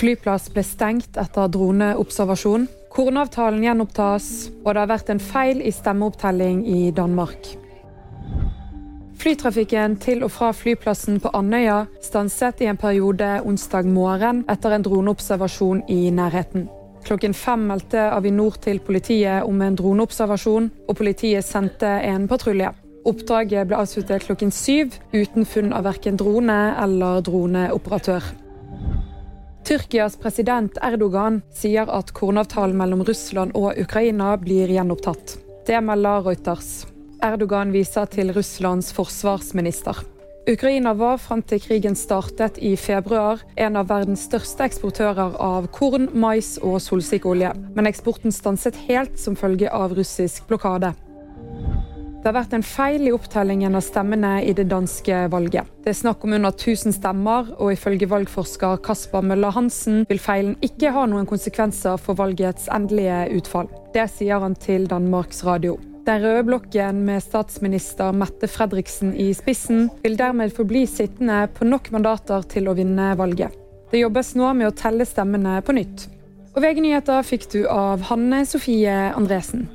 Flyplass ble stengt etter droneobservasjon. Kornavtalen gjenopptas, og det har vært en feil i stemmeopptelling i Danmark. Flytrafikken til og fra flyplassen på Andøya stanset i en periode onsdag morgen etter en droneobservasjon i nærheten. Klokken fem meldte Avinor til politiet om en droneobservasjon, og politiet sendte en patrulje. Oppdraget ble avsluttet klokken syv, uten funn av verken drone eller droneoperatør. Tyrkias president Erdogan sier at kornavtalen mellom Russland og Ukraina blir gjenopptatt. Det melder Reuters. Erdogan viser til Russlands forsvarsminister. Ukraina var fram til krigen startet i februar en av verdens største eksportører av korn, mais og solsikkeolje. Men eksporten stanset helt som følge av russisk blokade. Det har vært en feil i opptellingen av stemmene i det danske valget. Det er snakk om under 1000 stemmer, og ifølge valgforsker Kasper Møller Hansen vil feilen ikke ha noen konsekvenser for valgets endelige utfall. Det sier han til Danmarks Radio. Den røde blokken med statsminister Mette Fredriksen i spissen vil dermed forbli sittende på nok mandater til å vinne valget. Det jobbes nå med å telle stemmene på nytt. Og VG-nyheter fikk du av Hanne Sofie Andresen.